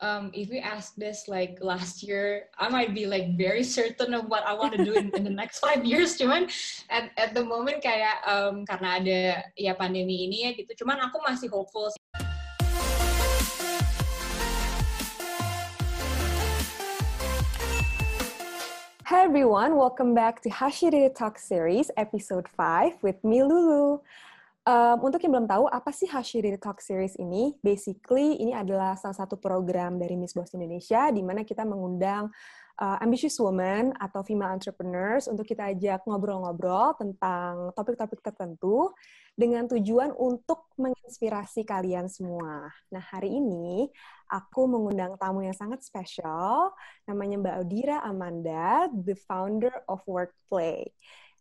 um, if we ask this like last year, I might be like very certain of what I want to do in, in the next five years. Cuman at, at the moment kayak um, karena ada ya pandemi ini ya gitu. Cuman aku masih hopeful. Hi everyone, welcome back to Hashiriri Talk Series episode 5 with me Lulu. Um, untuk yang belum tahu, apa sih Hashiriri Talk Series ini? Basically, ini adalah salah satu program dari Miss Boss Indonesia, di mana kita mengundang uh, ambitious women atau female entrepreneurs untuk kita ajak ngobrol-ngobrol tentang topik-topik tertentu dengan tujuan untuk menginspirasi kalian semua. Nah, hari ini aku mengundang tamu yang sangat spesial, namanya Mbak Audira Amanda, the founder of Workplay.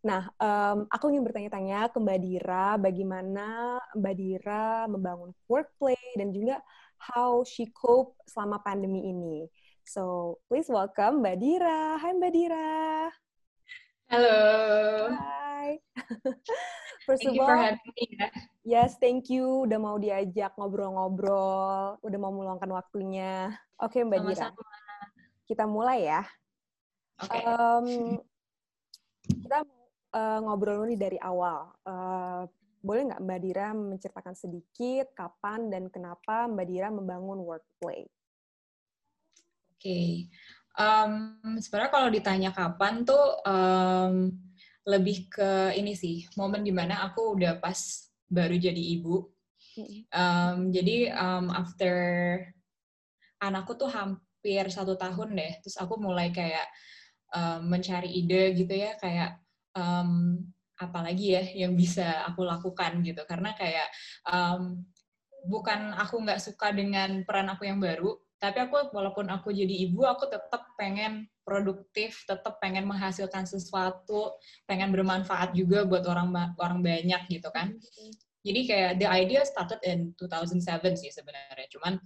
Nah, um, aku ingin bertanya-tanya ke Mbak Dira, bagaimana Mbak Dira membangun workplay dan juga how she cope selama pandemi ini. So, please welcome Mbak Dira. Hai Mbak Dira. Halo. Hai. First thank of you for all, having me. Ya. yes, thank you udah mau diajak ngobrol-ngobrol, udah mau meluangkan waktunya. Oke Mbak Dira, Sama-sama. kita mulai ya. Oke. Um, kita uh, ngobrol dulu nih dari awal. Uh, boleh nggak Mbak Dira menceritakan sedikit kapan dan kenapa Mbak Dira membangun workplay? Oke. Um, sebenarnya kalau ditanya kapan tuh um, lebih ke ini sih momen di mana aku udah pas baru jadi ibu. Um, jadi um, after anakku tuh hampir satu tahun deh, terus aku mulai kayak um, mencari ide gitu ya kayak um, apalagi ya yang bisa aku lakukan gitu. Karena kayak um, bukan aku nggak suka dengan peran aku yang baru tapi aku walaupun aku jadi ibu aku tetap pengen produktif tetap pengen menghasilkan sesuatu pengen bermanfaat juga buat orang orang banyak gitu kan. Jadi kayak the idea started in 2007 sih sebenarnya. Cuman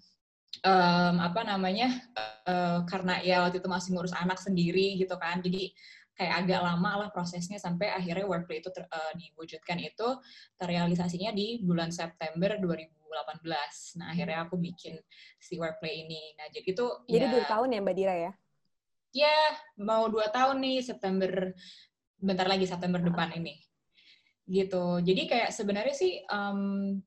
um, apa namanya uh, karena ya waktu itu masih ngurus anak sendiri gitu kan. Jadi kayak agak lama lah prosesnya sampai akhirnya workplay itu ter, uh, diwujudkan itu terrealisasinya di bulan September 2018. Nah akhirnya aku bikin si workplay ini. Nah jadi itu Jadi ya, dua tahun ya Mbak Dira ya? Ya mau dua tahun nih September bentar lagi September depan ini gitu. Jadi kayak sebenarnya sih um,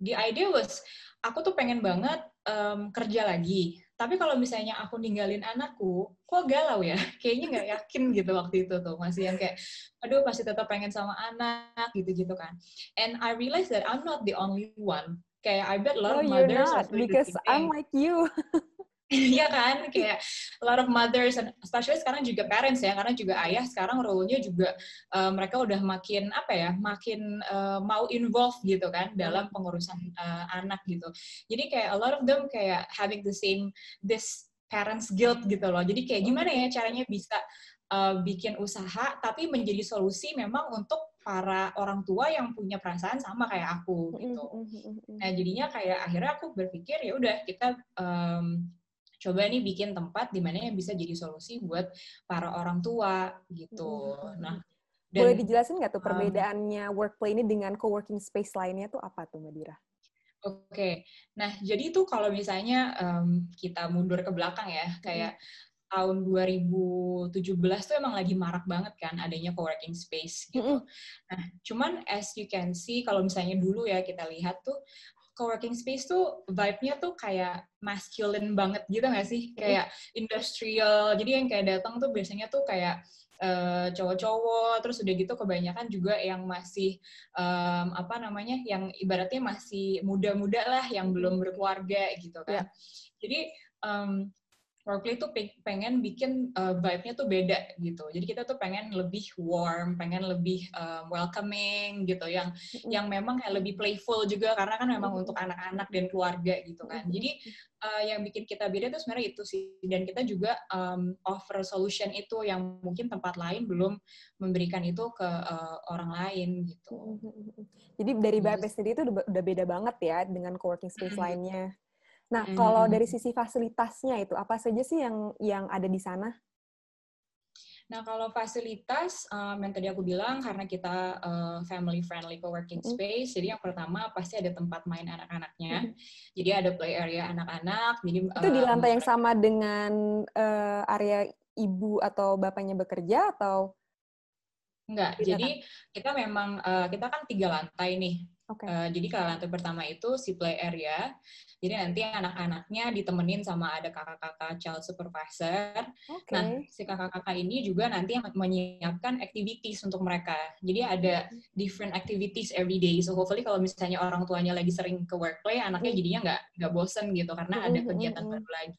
the idea was aku tuh pengen banget um, kerja lagi tapi kalau misalnya aku ninggalin anakku, kok galau ya? Kayaknya nggak yakin gitu waktu itu tuh. Masih yang kayak, aduh pasti tetap pengen sama anak, gitu-gitu kan. And I realized that I'm not the only one. Kayak I bet a lot of you're mothers not, because I'm like you. Iya kan, kayak a lot of mothers, and especially sekarang juga parents ya, karena juga ayah sekarang role-nya juga uh, mereka udah makin apa ya, makin uh, mau involve gitu kan dalam pengurusan uh, anak gitu. Jadi kayak a lot of them kayak having the same this parents guilt gitu loh. Jadi kayak gimana ya caranya bisa uh, bikin usaha tapi menjadi solusi memang untuk para orang tua yang punya perasaan sama kayak aku gitu. Nah jadinya kayak akhirnya aku berpikir ya udah kita um, coba nih bikin tempat di mana yang bisa jadi solusi buat para orang tua gitu. Nah, dan, boleh dijelasin nggak tuh perbedaannya um, workplay ini dengan co-working space lainnya tuh apa tuh Mbak Dira? Oke, okay. nah jadi tuh kalau misalnya um, kita mundur ke belakang ya, kayak hmm. tahun 2017 tuh emang lagi marak banget kan adanya co-working space gitu. Hmm. Nah, cuman as you can see kalau misalnya dulu ya kita lihat tuh co-working space tuh vibe-nya tuh kayak masculine banget gitu gak sih? Kayak industrial. Jadi yang kayak datang tuh biasanya tuh kayak uh, cowok-cowok, terus udah gitu kebanyakan juga yang masih um, apa namanya, yang ibaratnya masih muda-muda lah, yang belum berkeluarga gitu kan. Yeah. Jadi um, Workplay tuh pengen bikin uh, vibe-nya tuh beda gitu. Jadi kita tuh pengen lebih warm, pengen lebih uh, welcoming gitu, yang mm-hmm. yang memang kayak lebih playful juga karena kan memang untuk anak-anak dan keluarga gitu kan. Jadi uh, yang bikin kita beda tuh sebenarnya itu sih. Dan kita juga um, offer solution itu yang mungkin tempat lain belum memberikan itu ke uh, orang lain gitu. Jadi dari vibe sendiri itu udah beda banget ya dengan co-working space lainnya. Nah, hmm. kalau dari sisi fasilitasnya itu apa saja sih yang yang ada di sana? Nah, kalau fasilitas um, yang tadi aku bilang karena kita uh, family friendly co-working mm. space, jadi yang pertama pasti ada tempat main anak-anaknya. Mm. Jadi ada play area anak-anak. Jadi itu di lantai yang sama dengan uh, area ibu atau bapaknya bekerja atau enggak? Jadi kita memang uh, kita kan tiga lantai nih. Okay. Uh, jadi kalau lantai pertama itu si play area, jadi nanti anak-anaknya ditemenin sama ada kakak-kakak child supervisor. Okay. Nah, si kakak-kakak ini juga nanti yang menyiapkan activities untuk mereka. Jadi ada different activities every day. So hopefully kalau misalnya orang tuanya lagi sering ke workplay, anaknya hmm. jadinya nggak nggak bosen gitu karena ada hmm, hmm, kegiatan baru lagi.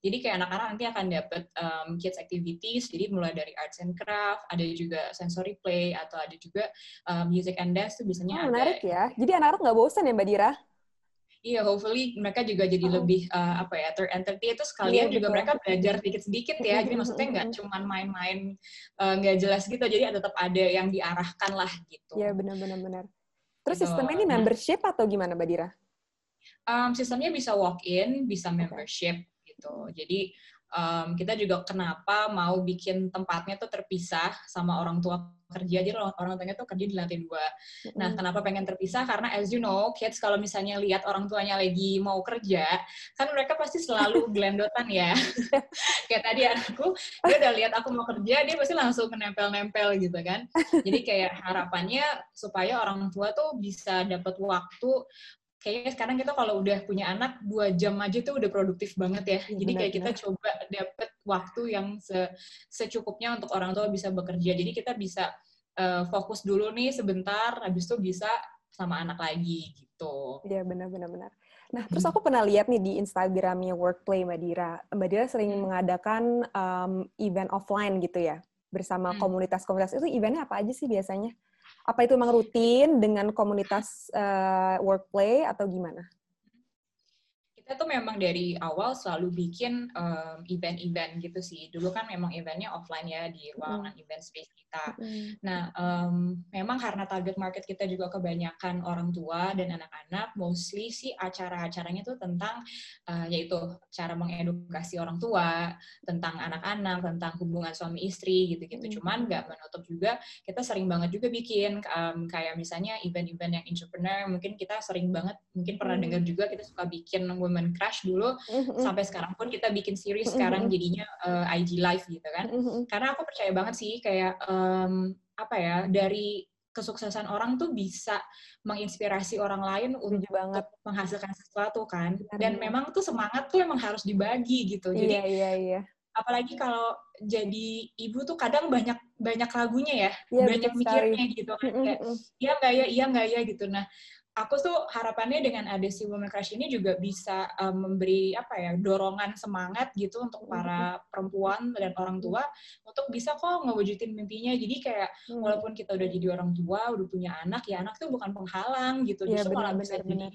Jadi kayak anak-anak nanti akan dapat um, kids activities, jadi mulai dari arts and craft, ada juga sensory play, atau ada juga um, music and dance tuh biasanya oh, menarik ya. Jadi anak-anak nggak bosan ya Mbak Dira? Iya, hopefully mereka juga jadi oh. lebih uh, apa ya ter-entertain itu sekalian yeah, juga betul. mereka belajar sedikit-sedikit ya. Jadi maksudnya nggak cuma main-main eh, nggak uh, jelas gitu. Jadi tetap ada yang diarahkan lah gitu. Iya, benar-benar benar. Terus gitu. sistemnya ini membership atau gimana, Mbak Dira? Um, sistemnya bisa walk-in, bisa membership. Gitu. Jadi um, kita juga kenapa mau bikin tempatnya tuh terpisah sama orang tua kerja aja orang, tuanya tuh kerja di lantai dua. Nah, kenapa pengen terpisah? Karena as you know, kids kalau misalnya lihat orang tuanya lagi mau kerja, kan mereka pasti selalu gelendotan ya. kayak tadi anakku, dia udah lihat aku mau kerja, dia pasti langsung menempel-nempel gitu kan. Jadi kayak harapannya supaya orang tua tuh bisa dapat waktu kayaknya sekarang kita kalau udah punya anak dua jam aja tuh udah produktif banget ya. ya Jadi kayak kita coba dapet waktu yang se secukupnya untuk orang tua bisa bekerja. Jadi kita bisa uh, fokus dulu nih sebentar, habis itu bisa sama anak lagi gitu. Iya benar-benar benar. Nah terus aku pernah lihat nih di Instagramnya Workplay Mbak Dira, Mbak Dira sering hmm. mengadakan um, event offline gitu ya bersama hmm. komunitas-komunitas. Itu eventnya apa aja sih biasanya? Apa itu memang rutin dengan komunitas uh, workplay atau gimana? Kita tuh memang dari awal selalu bikin um, event-event gitu sih. Dulu kan memang eventnya offline ya di ruangan mm. event space kita. Mm. Nah, um, memang karena target market kita juga kebanyakan orang tua dan anak-anak, mostly sih acara-acaranya tuh tentang uh, yaitu cara mengedukasi orang tua, tentang anak-anak, tentang hubungan suami istri gitu-gitu. Mm. Cuman nggak menutup juga kita sering banget juga bikin um, kayak misalnya event-event yang entrepreneur. Mungkin kita sering banget, mungkin pernah mm. dengar juga kita suka bikin women Women Crush dulu mm-hmm. sampai sekarang pun kita bikin series mm-hmm. sekarang jadinya uh, eh, IG Live gitu kan. Mm-hmm. Karena aku percaya banget sih kayak um, apa ya dari kesuksesan orang tuh bisa menginspirasi orang lain untuk banget. menghasilkan sesuatu kan. Dan memang tuh semangat tuh emang harus dibagi gitu. Jadi iya, iya, iya. apalagi kalau jadi ibu tuh kadang banyak banyak lagunya ya, ya banyak mikirnya gitu kan. Kayak iya nggak ya, iya nggak ya gitu. Nah aku tuh harapannya dengan ada si Women Crush ini juga bisa um, memberi apa ya dorongan semangat gitu untuk mm-hmm. para perempuan dan orang mm-hmm. tua untuk bisa kok ngewujudin mimpinya. Jadi kayak hmm. walaupun kita udah jadi orang tua, udah punya anak, ya anak tuh bukan penghalang gitu. Ya, Justru malah bisa jadi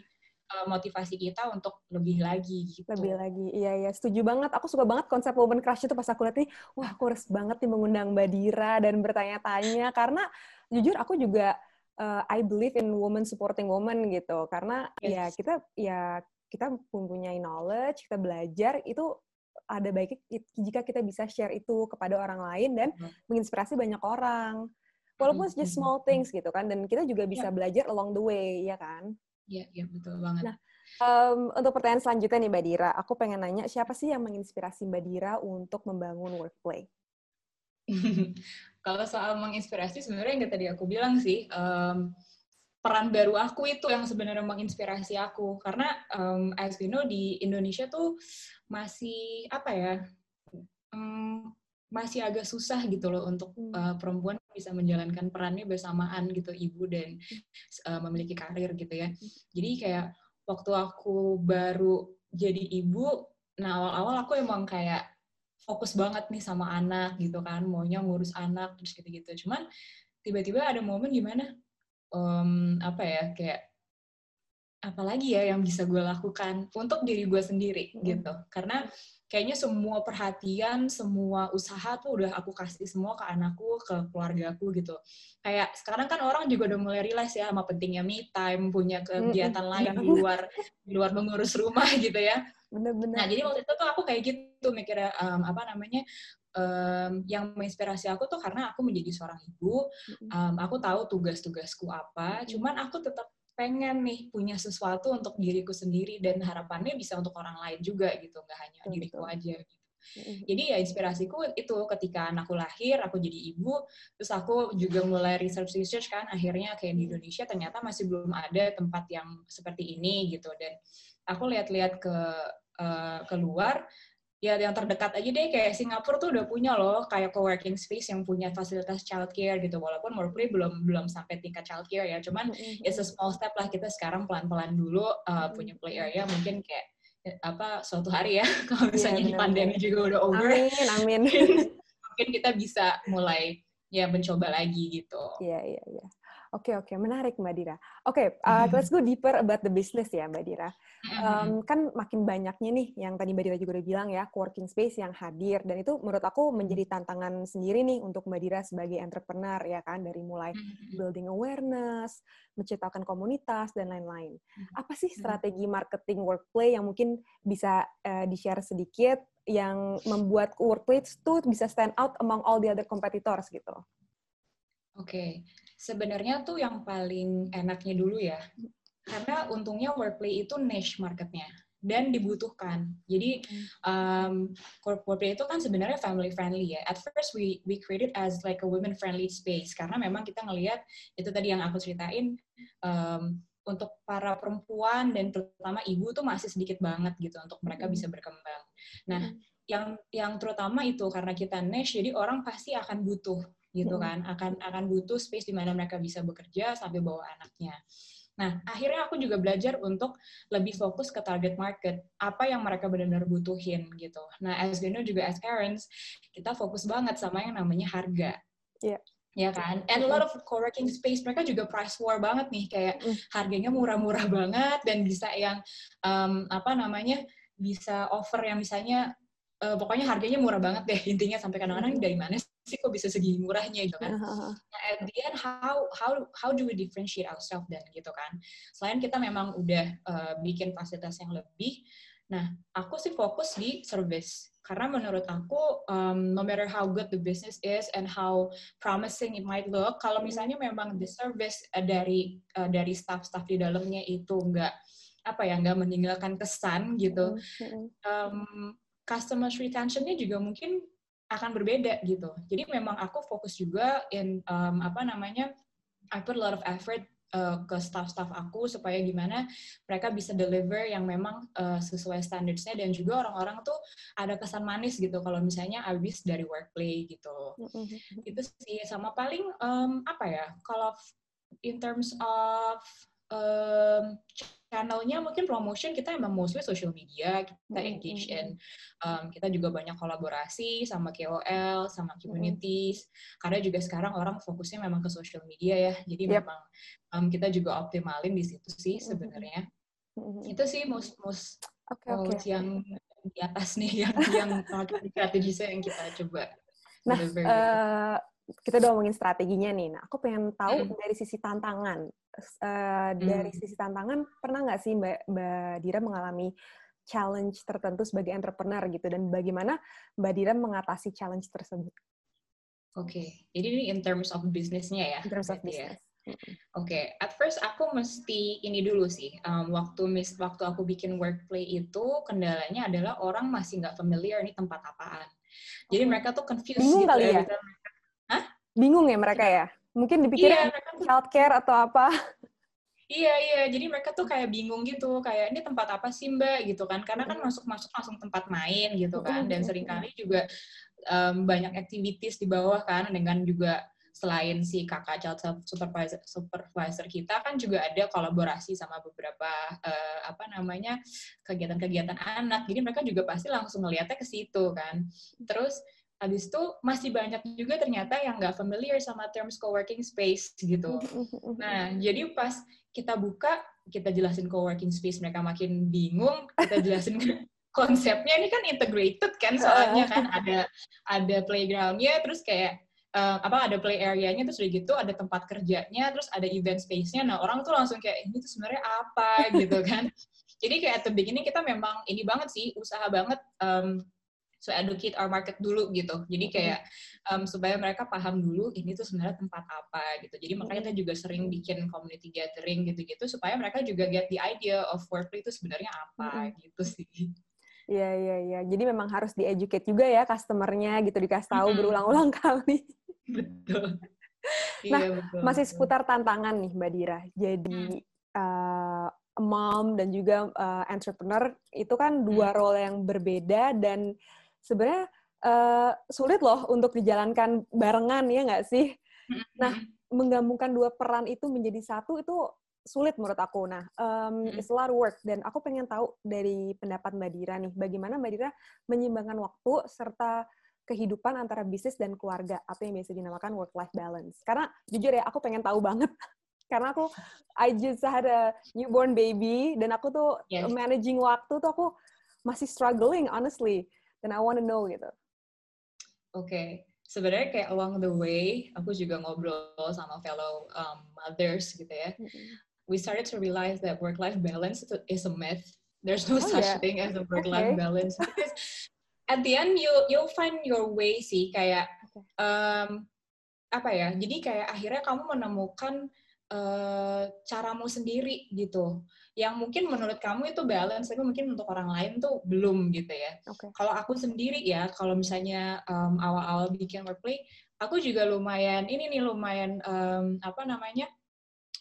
uh, motivasi kita untuk lebih lagi gitu. Lebih lagi, iya iya setuju banget. Aku suka banget konsep woman crush itu pas aku lihat nih, wah aku harus banget nih mengundang Mbak Dira dan bertanya-tanya karena jujur aku juga uh, I believe in woman supporting woman gitu karena yes. ya kita ya kita mempunyai knowledge kita belajar itu ada baik jika kita bisa share itu kepada orang lain dan mm. menginspirasi banyak orang walaupun mm. just small things gitu kan dan kita juga bisa yeah. belajar along the way ya kan Iya, yeah, yeah, betul banget. Nah, um, untuk pertanyaan selanjutnya nih Mbak Dira, aku pengen nanya siapa sih yang menginspirasi Mbak Dira untuk membangun workplay? Kalau soal menginspirasi sebenarnya yang tadi aku bilang sih um, peran baru aku itu yang sebenarnya menginspirasi aku. Karena um, as we know di Indonesia tuh masih apa ya um, masih agak susah gitu loh untuk uh, perempuan bisa menjalankan perannya bersamaan gitu ibu dan uh, memiliki karir gitu ya. Jadi kayak waktu aku baru jadi ibu, nah awal-awal aku emang kayak fokus banget nih sama anak gitu kan maunya ngurus anak terus gitu-gitu cuman tiba-tiba ada momen gimana um, apa ya kayak apalagi ya yang bisa gue lakukan untuk diri gue sendiri hmm. gitu karena kayaknya semua perhatian semua usaha tuh udah aku kasih semua ke anakku ke keluargaku gitu kayak sekarang kan orang juga udah mulai realize ya sama pentingnya me time punya kegiatan hmm. lain di luar di luar mengurus rumah gitu ya bener-bener. Nah, jadi waktu itu tuh aku kayak gitu mikirnya um, apa namanya um, yang menginspirasi aku tuh karena aku menjadi seorang ibu, um, aku tahu tugas-tugasku apa, cuman aku tetap pengen nih punya sesuatu untuk diriku sendiri dan harapannya bisa untuk orang lain juga gitu, nggak hanya betul, diriku aja gitu. Jadi ya inspirasiku itu ketika anakku lahir, aku jadi ibu, terus aku juga mulai research research kan, akhirnya kayak di Indonesia ternyata masih belum ada tempat yang seperti ini gitu. Dan aku lihat-lihat ke uh, keluar ya yang terdekat aja deh kayak Singapura tuh udah punya loh kayak co-working space yang punya fasilitas childcare gitu walaupun Workplay belum belum sampai tingkat childcare ya cuman mm-hmm. it's a small step lah kita sekarang pelan-pelan dulu uh, punya play area mungkin kayak apa suatu hari ya kalau iya, misalnya yeah, pandemi juga udah over amin amin mungkin kita bisa mulai ya mencoba lagi gitu iya yeah, iya yeah, iya yeah. Oke okay, oke okay. menarik Mbak Dira. Oke, okay, uh, let's go deeper about the business ya Mbak Dira. Um, kan makin banyaknya nih yang tadi Mbak Dira juga udah bilang ya, working space yang hadir dan itu menurut aku menjadi tantangan sendiri nih untuk Mbak Dira sebagai entrepreneur ya kan dari mulai building awareness, menciptakan komunitas dan lain-lain. Apa sih strategi marketing workplace yang mungkin bisa uh, di-share sedikit yang membuat workplace tuh bisa stand out among all the other competitors gitu? Oke. Okay Sebenarnya tuh yang paling enaknya dulu ya, karena untungnya workplay itu niche marketnya dan dibutuhkan. Jadi um, workplay itu kan sebenarnya family friendly ya. At first we we created as like a women friendly space karena memang kita ngelihat itu tadi yang aku ceritain um, untuk para perempuan dan terutama ibu tuh masih sedikit banget gitu untuk mereka bisa berkembang. Nah, yang yang terutama itu karena kita niche jadi orang pasti akan butuh gitu kan akan akan butuh space di mana mereka bisa bekerja sampai bawa anaknya. Nah, akhirnya aku juga belajar untuk lebih fokus ke target market, apa yang mereka benar-benar butuhin gitu. Nah, as you know juga as parents, kita fokus banget sama yang namanya harga. Iya. Yeah. Ya kan? And a lot of co-working space mereka juga price war banget nih, kayak harganya murah-murah banget dan bisa yang um, apa namanya bisa offer yang misalnya uh, pokoknya harganya murah banget deh intinya sampai kadang-kadang dari mana sih kok bisa segini murahnya gitu kan. Uh-huh. Nah, at the end how how how do we differentiate ourselves dan gitu kan. Selain kita memang udah uh, bikin fasilitas yang lebih, nah aku sih fokus di service karena menurut aku um, no matter how good the business is and how promising it might look, kalau misalnya memang the service uh, dari uh, dari staff-staff di dalamnya itu enggak apa ya nggak meninggalkan kesan gitu. Um, customer retentionnya juga mungkin akan berbeda gitu. Jadi memang aku fokus juga in um, apa namanya, I put a lot of effort uh, ke staff-staff aku supaya gimana mereka bisa deliver yang memang uh, sesuai standardsnya dan juga orang-orang tuh ada kesan manis gitu kalau misalnya habis dari workplay gitu. Mm-hmm. Itu sih sama paling um, apa ya kalau in terms of um, channelnya mungkin promotion kita emang mostly social media kita engage in um, kita juga banyak kolaborasi sama KOL sama communities. Karena juga sekarang orang fokusnya memang ke social media ya. Jadi yep. memang um, kita juga optimalin di situ sih sebenarnya. Itu sih most most okay, okay. yang di atas nih yang yang strategisnya yang kita coba nah uh, kita udah ngomongin strateginya nih. Nah, aku pengen tahu hmm. dari sisi tantangan. Uh, hmm. Dari sisi tantangan, pernah nggak sih Mbak, Mbak Dira mengalami challenge tertentu sebagai entrepreneur gitu? Dan bagaimana Mbak Dira mengatasi challenge tersebut? Oke, okay. jadi ini in terms of bisnisnya ya? In terms of ya? business. Ya. Oke, okay. at first aku mesti ini dulu sih. Um, waktu mis, waktu aku bikin workplay itu kendalanya adalah orang masih nggak familiar ini tempat apaan. Jadi oh. mereka tuh confused Bingung gitu kali ya. ya? Bingung ya mereka ya? Mungkin dipikirnya iya, childcare atau apa? Iya iya, jadi mereka tuh kayak bingung gitu, kayak ini tempat apa sih mbak gitu kan? Karena kan masuk-masuk langsung tempat main gitu kan, dan sering kali juga um, banyak activities di bawah kan, dengan juga selain si kakak child supervisor supervisor kita kan juga ada kolaborasi sama beberapa uh, apa namanya kegiatan-kegiatan anak, jadi mereka juga pasti langsung ngeliatnya ke situ kan. Terus Habis itu masih banyak juga ternyata yang nggak familiar sama terms co-working space gitu. Nah, jadi pas kita buka, kita jelasin co-working space, mereka makin bingung, kita jelasin konsepnya. Ini kan integrated kan soalnya kan ada ada playgroundnya terus kayak uh, apa ada play area-nya terus udah gitu ada tempat kerjanya terus ada event space-nya. Nah orang tuh langsung kayak ini tuh sebenarnya apa? gitu kan. Jadi kayak at the beginning kita memang ini banget sih, usaha banget um, so educate our market dulu gitu. Jadi kayak um, supaya mereka paham dulu ini tuh sebenarnya tempat apa gitu. Jadi makanya kita juga sering bikin community gathering gitu-gitu supaya mereka juga get the idea of workplay itu sebenarnya apa gitu sih. Iya, iya, iya. Jadi memang harus di-educate juga ya customer-nya gitu, dikasih tahu mm-hmm. berulang-ulang kali. Betul. nah, iya, betul, masih seputar tantangan nih Mbak Dira. Jadi uh, mom dan juga uh, entrepreneur itu kan dua hmm. role yang berbeda dan sebenarnya uh, sulit loh untuk dijalankan barengan ya nggak sih? Nah, menggabungkan dua peran itu menjadi satu itu sulit menurut aku. Nah, um, it's a lot of work dan aku pengen tahu dari pendapat Mbak Dira nih, bagaimana Mbak Dira menyimbangkan waktu serta kehidupan antara bisnis dan keluarga atau yang biasa dinamakan work life balance. Karena jujur ya, aku pengen tahu banget karena aku I just had a newborn baby dan aku tuh yes. managing waktu tuh aku masih struggling honestly dan I want to know gitu. Oke. Okay sebenarnya kayak along the way aku juga ngobrol sama fellow um, mothers gitu ya. We started to realize that work-life balance is a myth. There's no oh, such yeah. thing as a work-life okay. balance because at the end you you'll find your way sih kayak um, apa ya? Jadi kayak akhirnya kamu menemukan uh, caramu sendiri gitu. Yang mungkin menurut kamu itu balance, tapi mungkin untuk orang lain tuh belum gitu ya. Okay. Kalau aku sendiri ya, kalau misalnya um, awal-awal bikin workplay, aku juga lumayan ini nih lumayan um, apa namanya?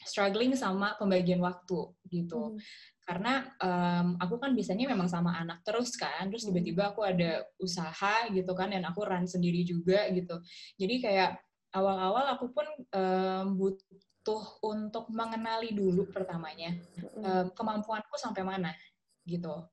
struggling sama pembagian waktu gitu. Hmm. Karena um, aku kan biasanya memang sama anak terus kan, terus hmm. tiba-tiba aku ada usaha gitu kan, dan aku run sendiri juga gitu. Jadi kayak awal-awal aku pun um, butuh untuk mengenali dulu pertamanya. Um, kemampuanku sampai mana gitu.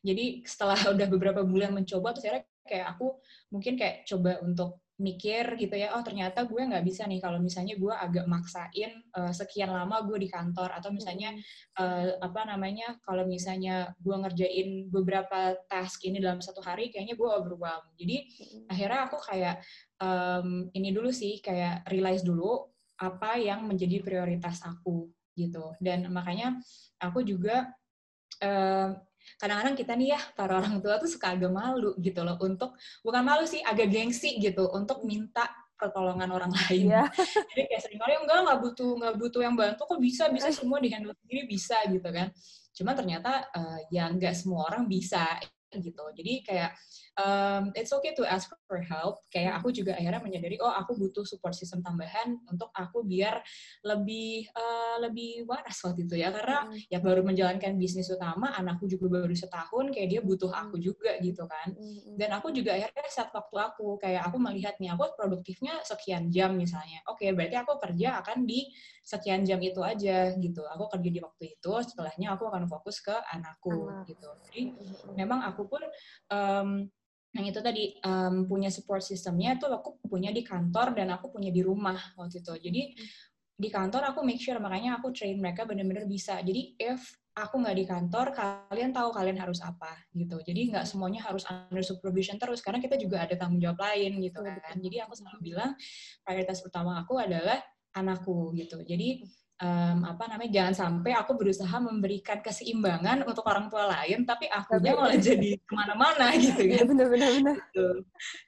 Jadi setelah udah beberapa bulan mencoba, terus akhirnya kayak aku mungkin kayak coba untuk mikir gitu ya, oh ternyata gue nggak bisa nih kalau misalnya gue agak maksain uh, sekian lama gue di kantor. Atau misalnya uh, apa namanya kalau misalnya gue ngerjain beberapa task ini dalam satu hari kayaknya gue overwhelmed. Jadi akhirnya aku kayak um, ini dulu sih kayak realize dulu apa yang menjadi prioritas aku gitu dan makanya aku juga uh, kadang-kadang kita nih ya para orang tua tuh suka agak malu gitu loh untuk bukan malu sih agak gengsi gitu untuk minta pertolongan orang lain. Yeah. Jadi kayak sering kali enggak nggak butuh nggak butuh yang bantu kok bisa bisa semua dihandle sendiri bisa gitu kan. Cuma ternyata uh, ya nggak semua orang bisa gitu. Jadi kayak um, it's okay to ask for help. Kayak aku juga akhirnya menyadari oh aku butuh support system tambahan untuk aku biar lebih uh, lebih waras waktu itu ya karena mm. ya baru menjalankan bisnis utama, anakku juga baru setahun kayak dia butuh aku juga gitu kan. Dan aku juga akhirnya set waktu aku kayak aku melihat nih aku produktifnya sekian jam misalnya. Oke, okay, berarti aku kerja akan di sekian jam itu aja gitu. Aku kerja di waktu itu, setelahnya aku akan fokus ke anakku Anak. gitu. Jadi memang aku pun um, yang itu tadi um, punya support systemnya tuh aku punya di kantor dan aku punya di rumah waktu itu. Jadi di kantor aku make sure makanya aku train mereka benar-benar bisa. Jadi if aku nggak di kantor, kalian tahu kalian harus apa gitu. Jadi nggak semuanya harus under supervision terus karena kita juga ada tanggung jawab lain gitu kan. Jadi aku selalu bilang prioritas pertama aku adalah anakku gitu. Jadi um, apa namanya jangan sampai aku berusaha memberikan keseimbangan untuk orang tua lain, tapi akunya malah jadi ke mana-mana gitu kan. Bener-bener. Gitu.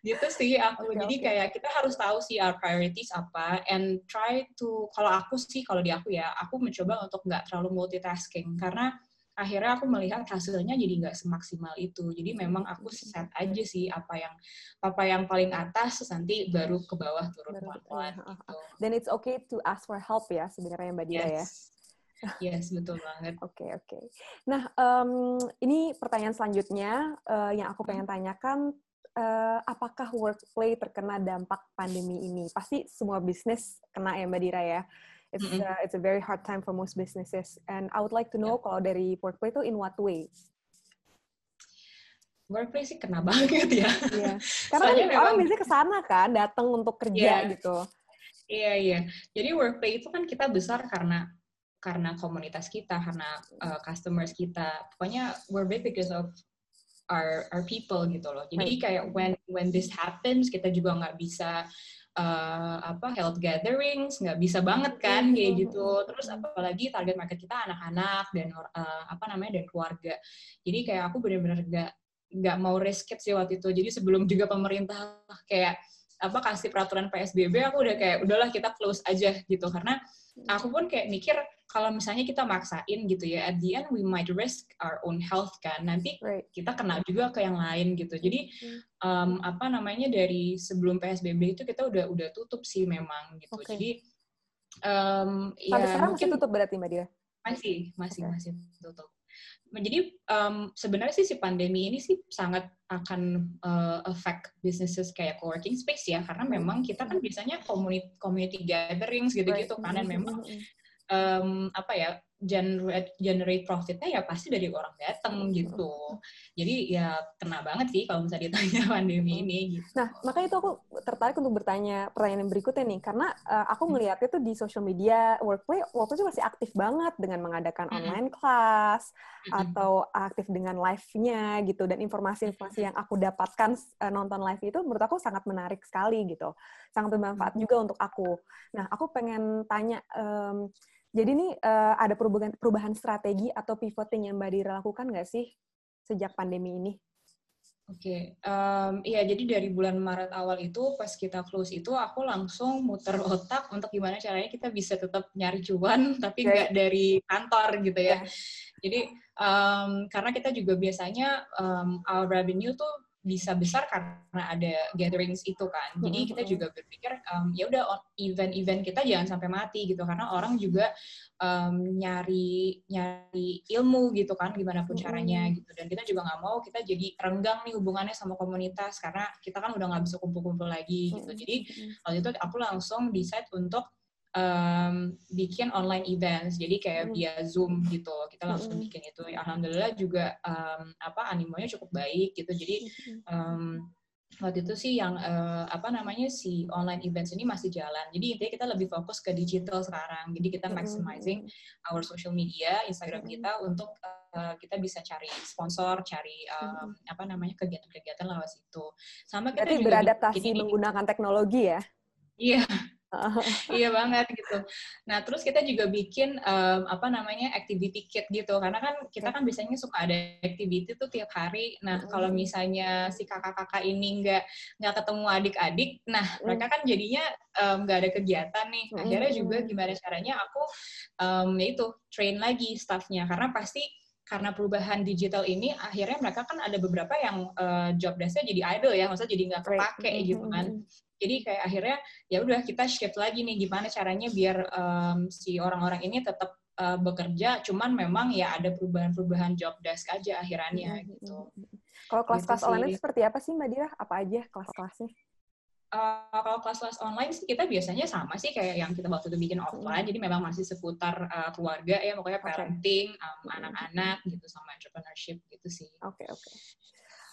gitu sih aku. Okay, jadi okay. kayak kita harus tahu sih our priorities apa and try to kalau aku sih kalau di aku ya aku mencoba untuk nggak terlalu multitasking karena akhirnya aku melihat hasilnya jadi nggak semaksimal itu. Jadi memang aku set aja sih apa yang apa yang paling atas nanti baru ke bawah turun pelan-pelan gitu. Dan it's okay to ask for help ya sebenarnya Mbak Dia ya? yes. ya. Yes, betul banget. Oke, oke. Okay, okay. Nah, um, ini pertanyaan selanjutnya uh, yang aku pengen tanyakan, uh, apakah workplay terkena dampak pandemi ini? Pasti semua bisnis kena ya Mbak Dira ya. It's mm -hmm. uh, it's a very hard time for most businesses. And I would like to know yeah. kalau dari workplay itu in what ways? Workplay sih kena banget ya. Iya. Karena kan memang, orang biasanya ke sana kan, datang untuk kerja yeah. gitu. Iya, yeah, iya. Yeah. Jadi workplay itu kan kita besar karena karena komunitas kita, karena uh, customers kita. Pokoknya we're big because of our our people gitu loh. Jadi kayak when when this happens kita juga nggak bisa uh, apa health gatherings nggak bisa banget kan kayak gitu. Terus apalagi target market kita anak-anak dan uh, apa namanya dan keluarga. Jadi kayak aku benar-benar nggak nggak mau risk it sih waktu itu. Jadi sebelum juga pemerintah kayak apa kasih peraturan PSBB aku udah kayak udahlah kita close aja gitu. Karena aku pun kayak mikir kalau misalnya kita maksain gitu ya at the end we might risk our own health kan. Nanti right. kita kena juga ke yang lain gitu. Jadi um, apa namanya dari sebelum PSBB itu kita udah udah tutup sih memang gitu. Okay. jadi um, ya sekarang mungkin masih tutup berarti mbak Dia masih masih okay. masih tutup jadi um, sebenarnya sih si pandemi ini sih sangat akan uh, affect businesses kayak co-working space ya karena memang kita kan biasanya community community gatherings gitu-gitu kan dan memang um, apa ya generate generate profitnya ya pasti dari orang datang gitu. Jadi ya kena banget sih kalau misalnya ditanya pandemi ini. Gitu. Nah makanya itu aku tertarik untuk bertanya pertanyaan yang berikutnya nih karena uh, aku ngelihatnya tuh di social media workplace waktu itu masih aktif banget dengan mengadakan online class atau aktif dengan live-nya gitu dan informasi-informasi yang aku dapatkan uh, nonton live itu menurut aku sangat menarik sekali gitu, sangat bermanfaat juga untuk aku. Nah aku pengen tanya. Um, jadi ini uh, ada perubahan perubahan strategi atau pivoting yang Mbak Dira lakukan nggak sih sejak pandemi ini? Oke, okay. um, iya jadi dari bulan Maret awal itu pas kita close itu aku langsung muter otak untuk gimana caranya kita bisa tetap nyari cuan tapi nggak okay. dari kantor gitu ya. Yeah. Jadi um, karena kita juga biasanya um, our revenue tuh bisa besar karena ada gatherings itu kan. Jadi kita juga berpikir um, ya udah event-event kita jangan sampai mati gitu karena orang juga um, nyari nyari ilmu gitu kan gimana pun caranya gitu. Dan kita juga nggak mau kita jadi renggang nih hubungannya sama komunitas karena kita kan udah nggak bisa kumpul-kumpul lagi gitu. Jadi waktu itu aku langsung decide untuk um, bikin online events jadi kayak mm. via zoom gitu kita langsung mm. bikin itu alhamdulillah juga um, apa animonya cukup baik gitu jadi um, waktu itu sih yang uh, apa namanya si online events ini masih jalan. Jadi intinya kita lebih fokus ke digital sekarang. Jadi kita maximizing our social media, Instagram kita untuk uh, kita bisa cari sponsor, cari um, apa namanya kegiatan-kegiatan lewat situ. Sama kita Berarti juga beradaptasi menggunakan teknologi ya. Iya, iya banget gitu. Nah terus kita juga bikin um, apa namanya activity kit gitu. Karena kan kita kan biasanya suka ada activity tuh tiap hari. Nah kalau misalnya si kakak-kakak ini nggak nggak ketemu adik-adik, nah mereka kan jadinya nggak um, ada kegiatan nih. Akhirnya juga gimana caranya aku um, ya itu train lagi staffnya. Karena pasti karena perubahan digital ini akhirnya mereka kan ada beberapa yang uh, job desk-nya jadi idle ya, maksudnya jadi nggak kepake gitu kan. Jadi kayak akhirnya ya udah kita shift lagi nih gimana caranya biar um, si orang-orang ini tetap uh, bekerja, cuman memang ya ada perubahan-perubahan job desk aja akhirannya mm -hmm. gitu. Kalau kelas-kelas gitu online seperti apa sih Mbak Dira? Apa aja kelas-kelasnya? Uh, kalau kelas-kelas online sih kita biasanya sama sih kayak yang kita waktu itu bikin offline, jadi memang masih seputar uh, keluarga ya, pokoknya parenting, anak-anak um, gitu sama entrepreneurship gitu sih. Oke okay, oke. Okay.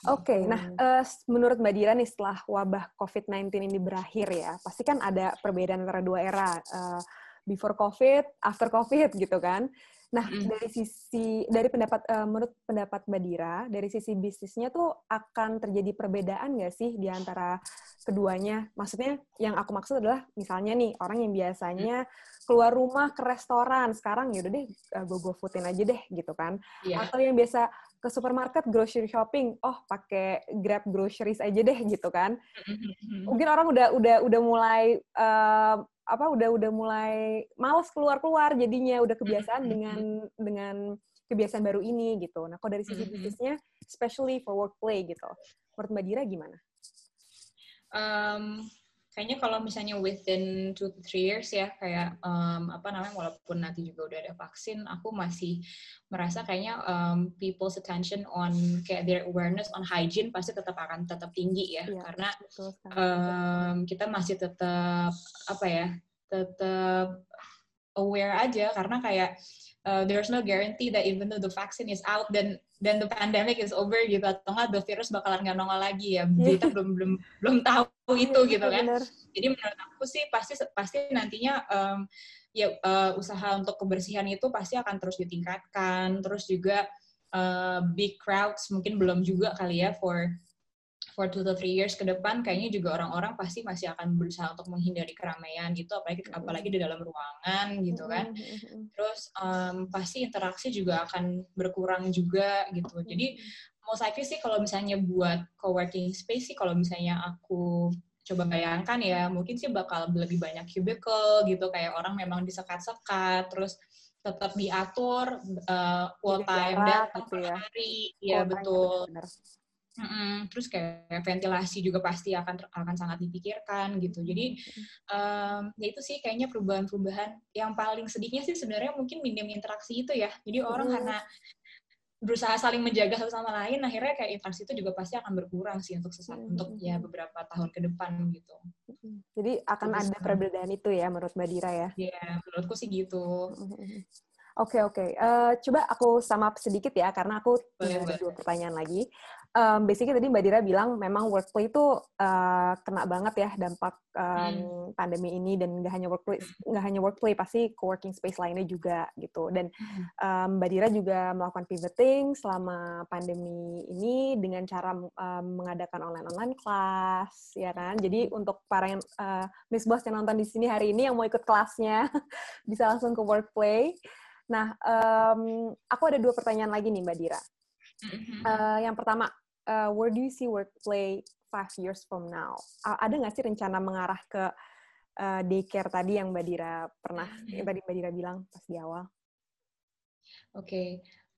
Oke, okay, nah uh, menurut Mbak Dira nih setelah wabah COVID-19 ini berakhir ya, pasti kan ada perbedaan antara dua era, uh, before COVID, after COVID gitu kan. Nah, mm. dari sisi dari pendapat uh, menurut pendapat Mbak Dira, dari sisi bisnisnya tuh akan terjadi perbedaan nggak sih di antara keduanya? Maksudnya yang aku maksud adalah misalnya nih orang yang biasanya keluar rumah ke restoran, sekarang ya udah deh uh, go go foodin aja deh gitu kan. Yeah. Atau yang biasa ke supermarket grocery shopping, oh pakai Grab groceries aja deh gitu kan. Mm-hmm. Mungkin orang udah udah udah mulai uh, apa udah udah mulai males keluar-keluar jadinya udah kebiasaan mm-hmm. dengan dengan kebiasaan baru ini gitu. Nah, kalau dari sisi mm-hmm. bisnisnya especially for workplay gitu. Menurut Mbak Dira gimana? Um, kayaknya kalau misalnya within two to three years ya kayak um, apa namanya walaupun nanti juga udah ada vaksin aku masih merasa kayaknya um, people's attention on kayak their awareness on hygiene pasti tetap akan tetap tinggi ya, ya karena um, kita masih tetap apa ya tetap aware aja. Karena kayak uh, there's no guarantee that even though the vaccine is out dan dan the pandemic is over gitu atau enggak the virus bakalan nggak nongol lagi ya iya. kita belum belum belum tahu itu gitu kan Bener. jadi menurut aku sih pasti pasti nantinya um, ya uh, usaha untuk kebersihan itu pasti akan terus ditingkatkan terus juga uh, big crowds mungkin belum juga kali ya for for two to three years ke depan kayaknya juga orang-orang pasti masih akan berusaha untuk menghindari keramaian gitu apalagi apalagi di dalam ruangan gitu kan. Terus um, pasti interaksi juga akan berkurang juga gitu. Jadi most likely sih kalau misalnya buat co-working space sih kalau misalnya aku coba bayangkan ya mungkin sih bakal lebih banyak cubicle gitu kayak orang memang disekat-sekat terus tetap diatur uh, kuota yang datang gitu ya. hari ya betul. benar Mm-mm. Terus kayak ventilasi juga pasti akan akan sangat dipikirkan gitu. Jadi um, ya itu sih kayaknya perubahan-perubahan yang paling sedihnya sih sebenarnya mungkin minim interaksi itu ya. Jadi orang karena berusaha saling menjaga satu sama lain, akhirnya kayak interaksi itu juga pasti akan berkurang sih untuk sesaat mm-hmm. untuk ya beberapa tahun ke depan gitu. Jadi akan Terus, ada perbedaan itu ya menurut Mbak Dira ya? Iya, menurutku sih gitu. Oke okay, oke, okay. uh, coba aku sama sedikit ya karena aku punya dua pertanyaan lagi um, basically tadi Mbak Dira bilang memang workplace itu uh, kena banget ya dampak um, hmm. pandemi ini dan nggak hanya workplace nggak hanya workplace pasti co-working space lainnya juga gitu. Dan um, Mbak Dira juga melakukan pivoting selama pandemi ini dengan cara um, mengadakan online online class ya kan? Jadi untuk para yang uh, Miss Boss yang nonton di sini hari ini yang mau ikut kelasnya bisa langsung ke workplace nah um, aku ada dua pertanyaan lagi nih Mbak Dira Uh, yang pertama, uh, where do you see workplay five years from now? Uh, ada nggak sih rencana mengarah ke uh, daycare tadi yang Mbak Dira pernah, yang tadi Mbak Dira bilang pas di awal? Oke, okay.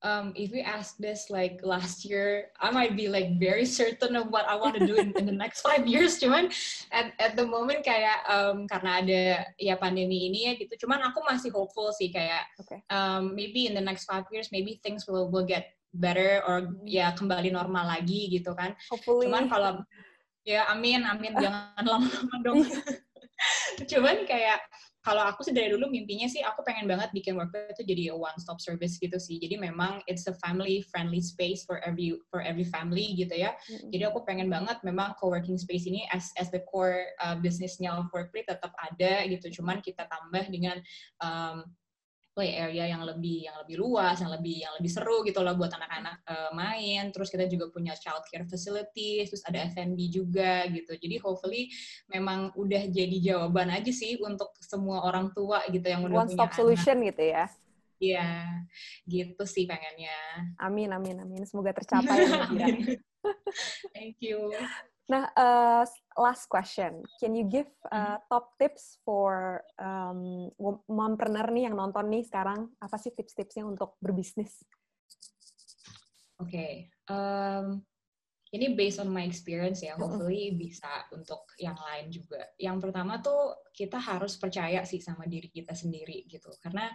um, if we ask this like last year, I might be like very certain of what I want to do in, in the next five years. Cuman at, at the moment kayak um, karena ada ya pandemi ini ya gitu. Cuman aku masih hopeful sih kayak okay. um, maybe in the next five years, maybe things will will get better or ya kembali normal lagi gitu kan. Hopefully. Cuman kalau ya amin amin jangan lama-lama dong. Cuman kayak kalau aku sih dari dulu mimpinya sih aku pengen banget bikin workplace itu jadi a one stop service gitu sih. Jadi memang it's a family friendly space for every for every family gitu ya. Mm-hmm. Jadi aku pengen banget memang co-working space ini as as the core uh, bisnisnya of workplace tetap ada gitu. Cuman kita tambah dengan um, play area yang lebih yang lebih luas, yang lebih yang lebih seru gitu loh buat anak-anak uh, main. Terus kita juga punya child care facilities, terus ada F&B juga gitu. Jadi hopefully memang udah jadi jawaban aja sih untuk semua orang tua gitu yang udah One punya stop solution anak. gitu ya. Iya, gitu sih pengennya. Amin, amin, amin. Semoga tercapai. amin. Thank you. Nah, uh, last question. Can you give uh, top tips for um, mompreneur nih yang nonton nih sekarang? Apa sih tips-tipsnya untuk berbisnis? Oke. Okay. Um, ini based on my experience ya, hopefully bisa untuk yang lain juga. Yang pertama tuh kita harus percaya sih sama diri kita sendiri gitu, karena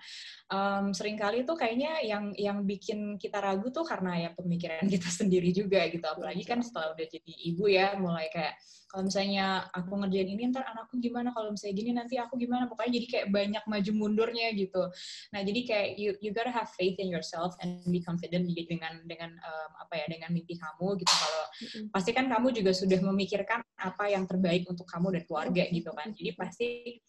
um, sering kali tuh kayaknya yang yang bikin kita ragu tuh karena ya pemikiran kita sendiri juga gitu. Apalagi kan setelah udah jadi ibu ya, mulai kayak kalau misalnya aku ngerjain ini ntar anakku gimana? Kalau misalnya gini nanti aku gimana? Pokoknya jadi kayak banyak maju mundurnya gitu. Nah jadi kayak you you gotta have faith in yourself and be confident dengan dengan um, apa ya dengan mimpi kamu gitu. Kalau mm-hmm. pasti kan kamu juga sudah memikirkan apa yang terbaik untuk kamu dan keluarga gitu kan. Jadi pasti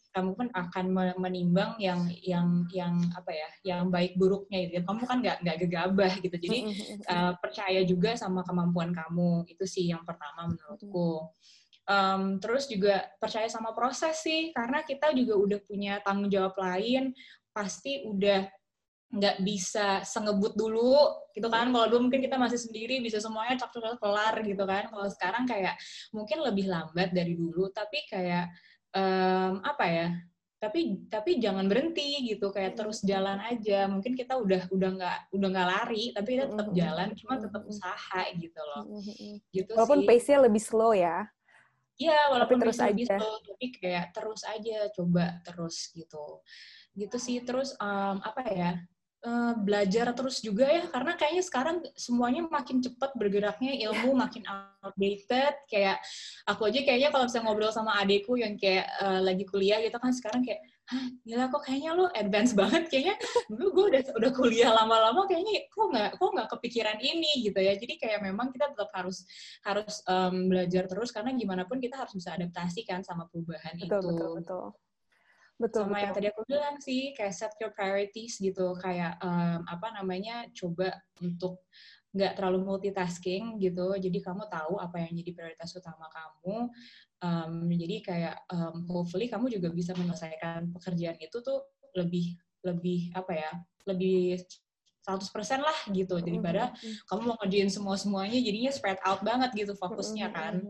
kamu pun akan menimbang yang yang yang apa ya yang baik buruknya gitu. Kamu kan nggak nggak gegabah gitu. Jadi uh, percaya juga sama kemampuan kamu. Itu sih yang pertama menurutku. Um, terus juga percaya sama proses sih, karena kita juga udah punya tanggung jawab lain, pasti udah nggak bisa sengebut dulu gitu kan. Kalau dulu mungkin kita masih sendiri bisa semuanya cak cak kelar gitu kan. Kalau sekarang kayak mungkin lebih lambat dari dulu tapi kayak um, apa ya tapi tapi jangan berhenti gitu. Kayak terus jalan aja. Mungkin kita udah udah nggak udah nggak lari tapi kita tetap jalan cuma tetap usaha gitu loh. Gitu walaupun pace-nya lebih slow ya. Iya, walaupun tapi terus aja. Gitu, tapi kayak terus aja, coba terus gitu. Gitu sih. Terus um, apa ya? Uh, belajar terus juga ya, karena kayaknya sekarang semuanya makin cepat bergeraknya, ilmu makin outdated. Kayak aku aja kayaknya kalau bisa ngobrol sama adekku yang kayak uh, lagi kuliah gitu kan sekarang kayak Hah, gila kok kayaknya lo advance banget kayaknya. Dulu gue udah udah kuliah lama-lama kayaknya kok nggak kok nggak kepikiran ini gitu ya. Jadi kayak memang kita tetap harus harus um, belajar terus karena gimana pun kita harus bisa adaptasi kan sama perubahan betul, itu. betul betul betul sama betul. yang tadi aku bilang sih kayak set your priorities gitu kayak um, apa namanya coba untuk nggak terlalu multitasking gitu. Jadi kamu tahu apa yang jadi prioritas utama kamu. Um, jadi kayak um, hopefully kamu juga bisa menyelesaikan pekerjaan itu tuh lebih lebih apa ya lebih 100% lah gitu daripada mm-hmm. kamu mau ngerjain semua semuanya jadinya spread out banget gitu fokusnya kan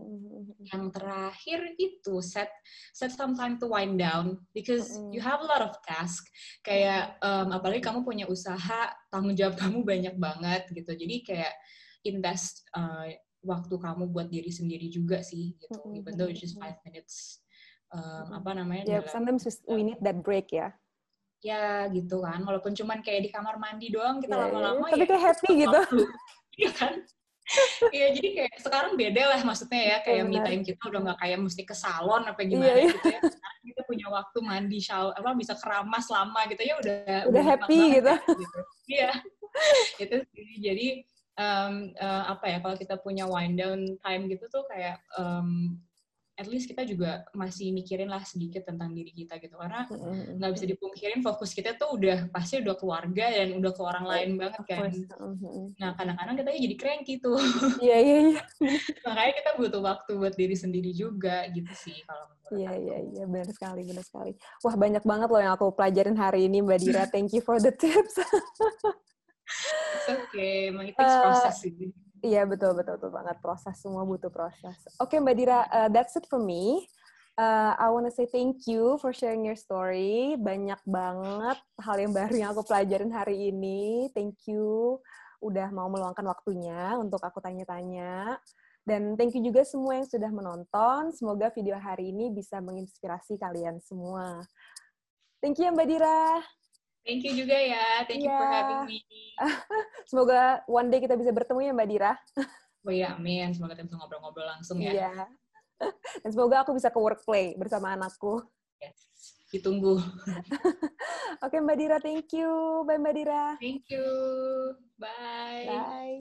yang terakhir itu set set some time to wind down because you have a lot of task. Kayak um, apalagi kamu punya usaha tanggung jawab kamu banyak banget gitu. Jadi kayak invest uh, waktu kamu buat diri sendiri juga sih gitu. Even though it's just five minutes um, apa namanya yeah, sometimes we need that break ya. Ya gitu kan. Walaupun cuman kayak di kamar mandi doang kita iya, iya. lama-lama yeah, yeah. tapi ya, kayak happy gitu. iya kan Iya jadi kayak sekarang beda lah maksudnya ya kayak me time kita udah nggak kayak mesti ke salon apa gimana yeah, gitu ya. Sekarang kita punya waktu mandi shower apa bisa keramas lama gitu ya udah udah, happy gitu. gitu. Iya. itu jadi um, uh, apa ya kalau kita punya wind down time gitu tuh kayak um, at least kita juga masih mikirin lah sedikit tentang diri kita gitu. Karena nggak bisa dipungkirin fokus kita tuh udah pasti udah keluarga dan udah ke orang lain banget kan. nah kadang-kadang kita jadi cranky tuh. Iya iya iya. Makanya kita butuh waktu buat diri sendiri juga gitu sih kalau Iya iya iya. Benar sekali benar sekali. Wah banyak banget loh yang aku pelajarin hari ini Mbak Dira. Thank you for the tips. It's okay, emang itu proses sih. Iya betul betul betul banget proses semua butuh proses. Oke okay, Mbak Dira, uh, that's it for me. Uh, I wanna say thank you for sharing your story. Banyak banget hal yang baru yang aku pelajarin hari ini. Thank you udah mau meluangkan waktunya untuk aku tanya-tanya. Dan thank you juga semua yang sudah menonton. Semoga video hari ini bisa menginspirasi kalian semua. Thank you ya Mbak Dira. Thank you juga ya. Thank yeah. you for iya. having me. Semoga one day kita bisa bertemu ya Mbak Dira. oh iya, amin. Semoga kita bisa ngobrol-ngobrol langsung ya. Iya. Yeah. Dan semoga aku bisa ke workplay bersama anakku. Yes. Ditunggu. Oke Mbak Dira, thank you. Bye Mbak Dira. Thank you. Bye. Bye.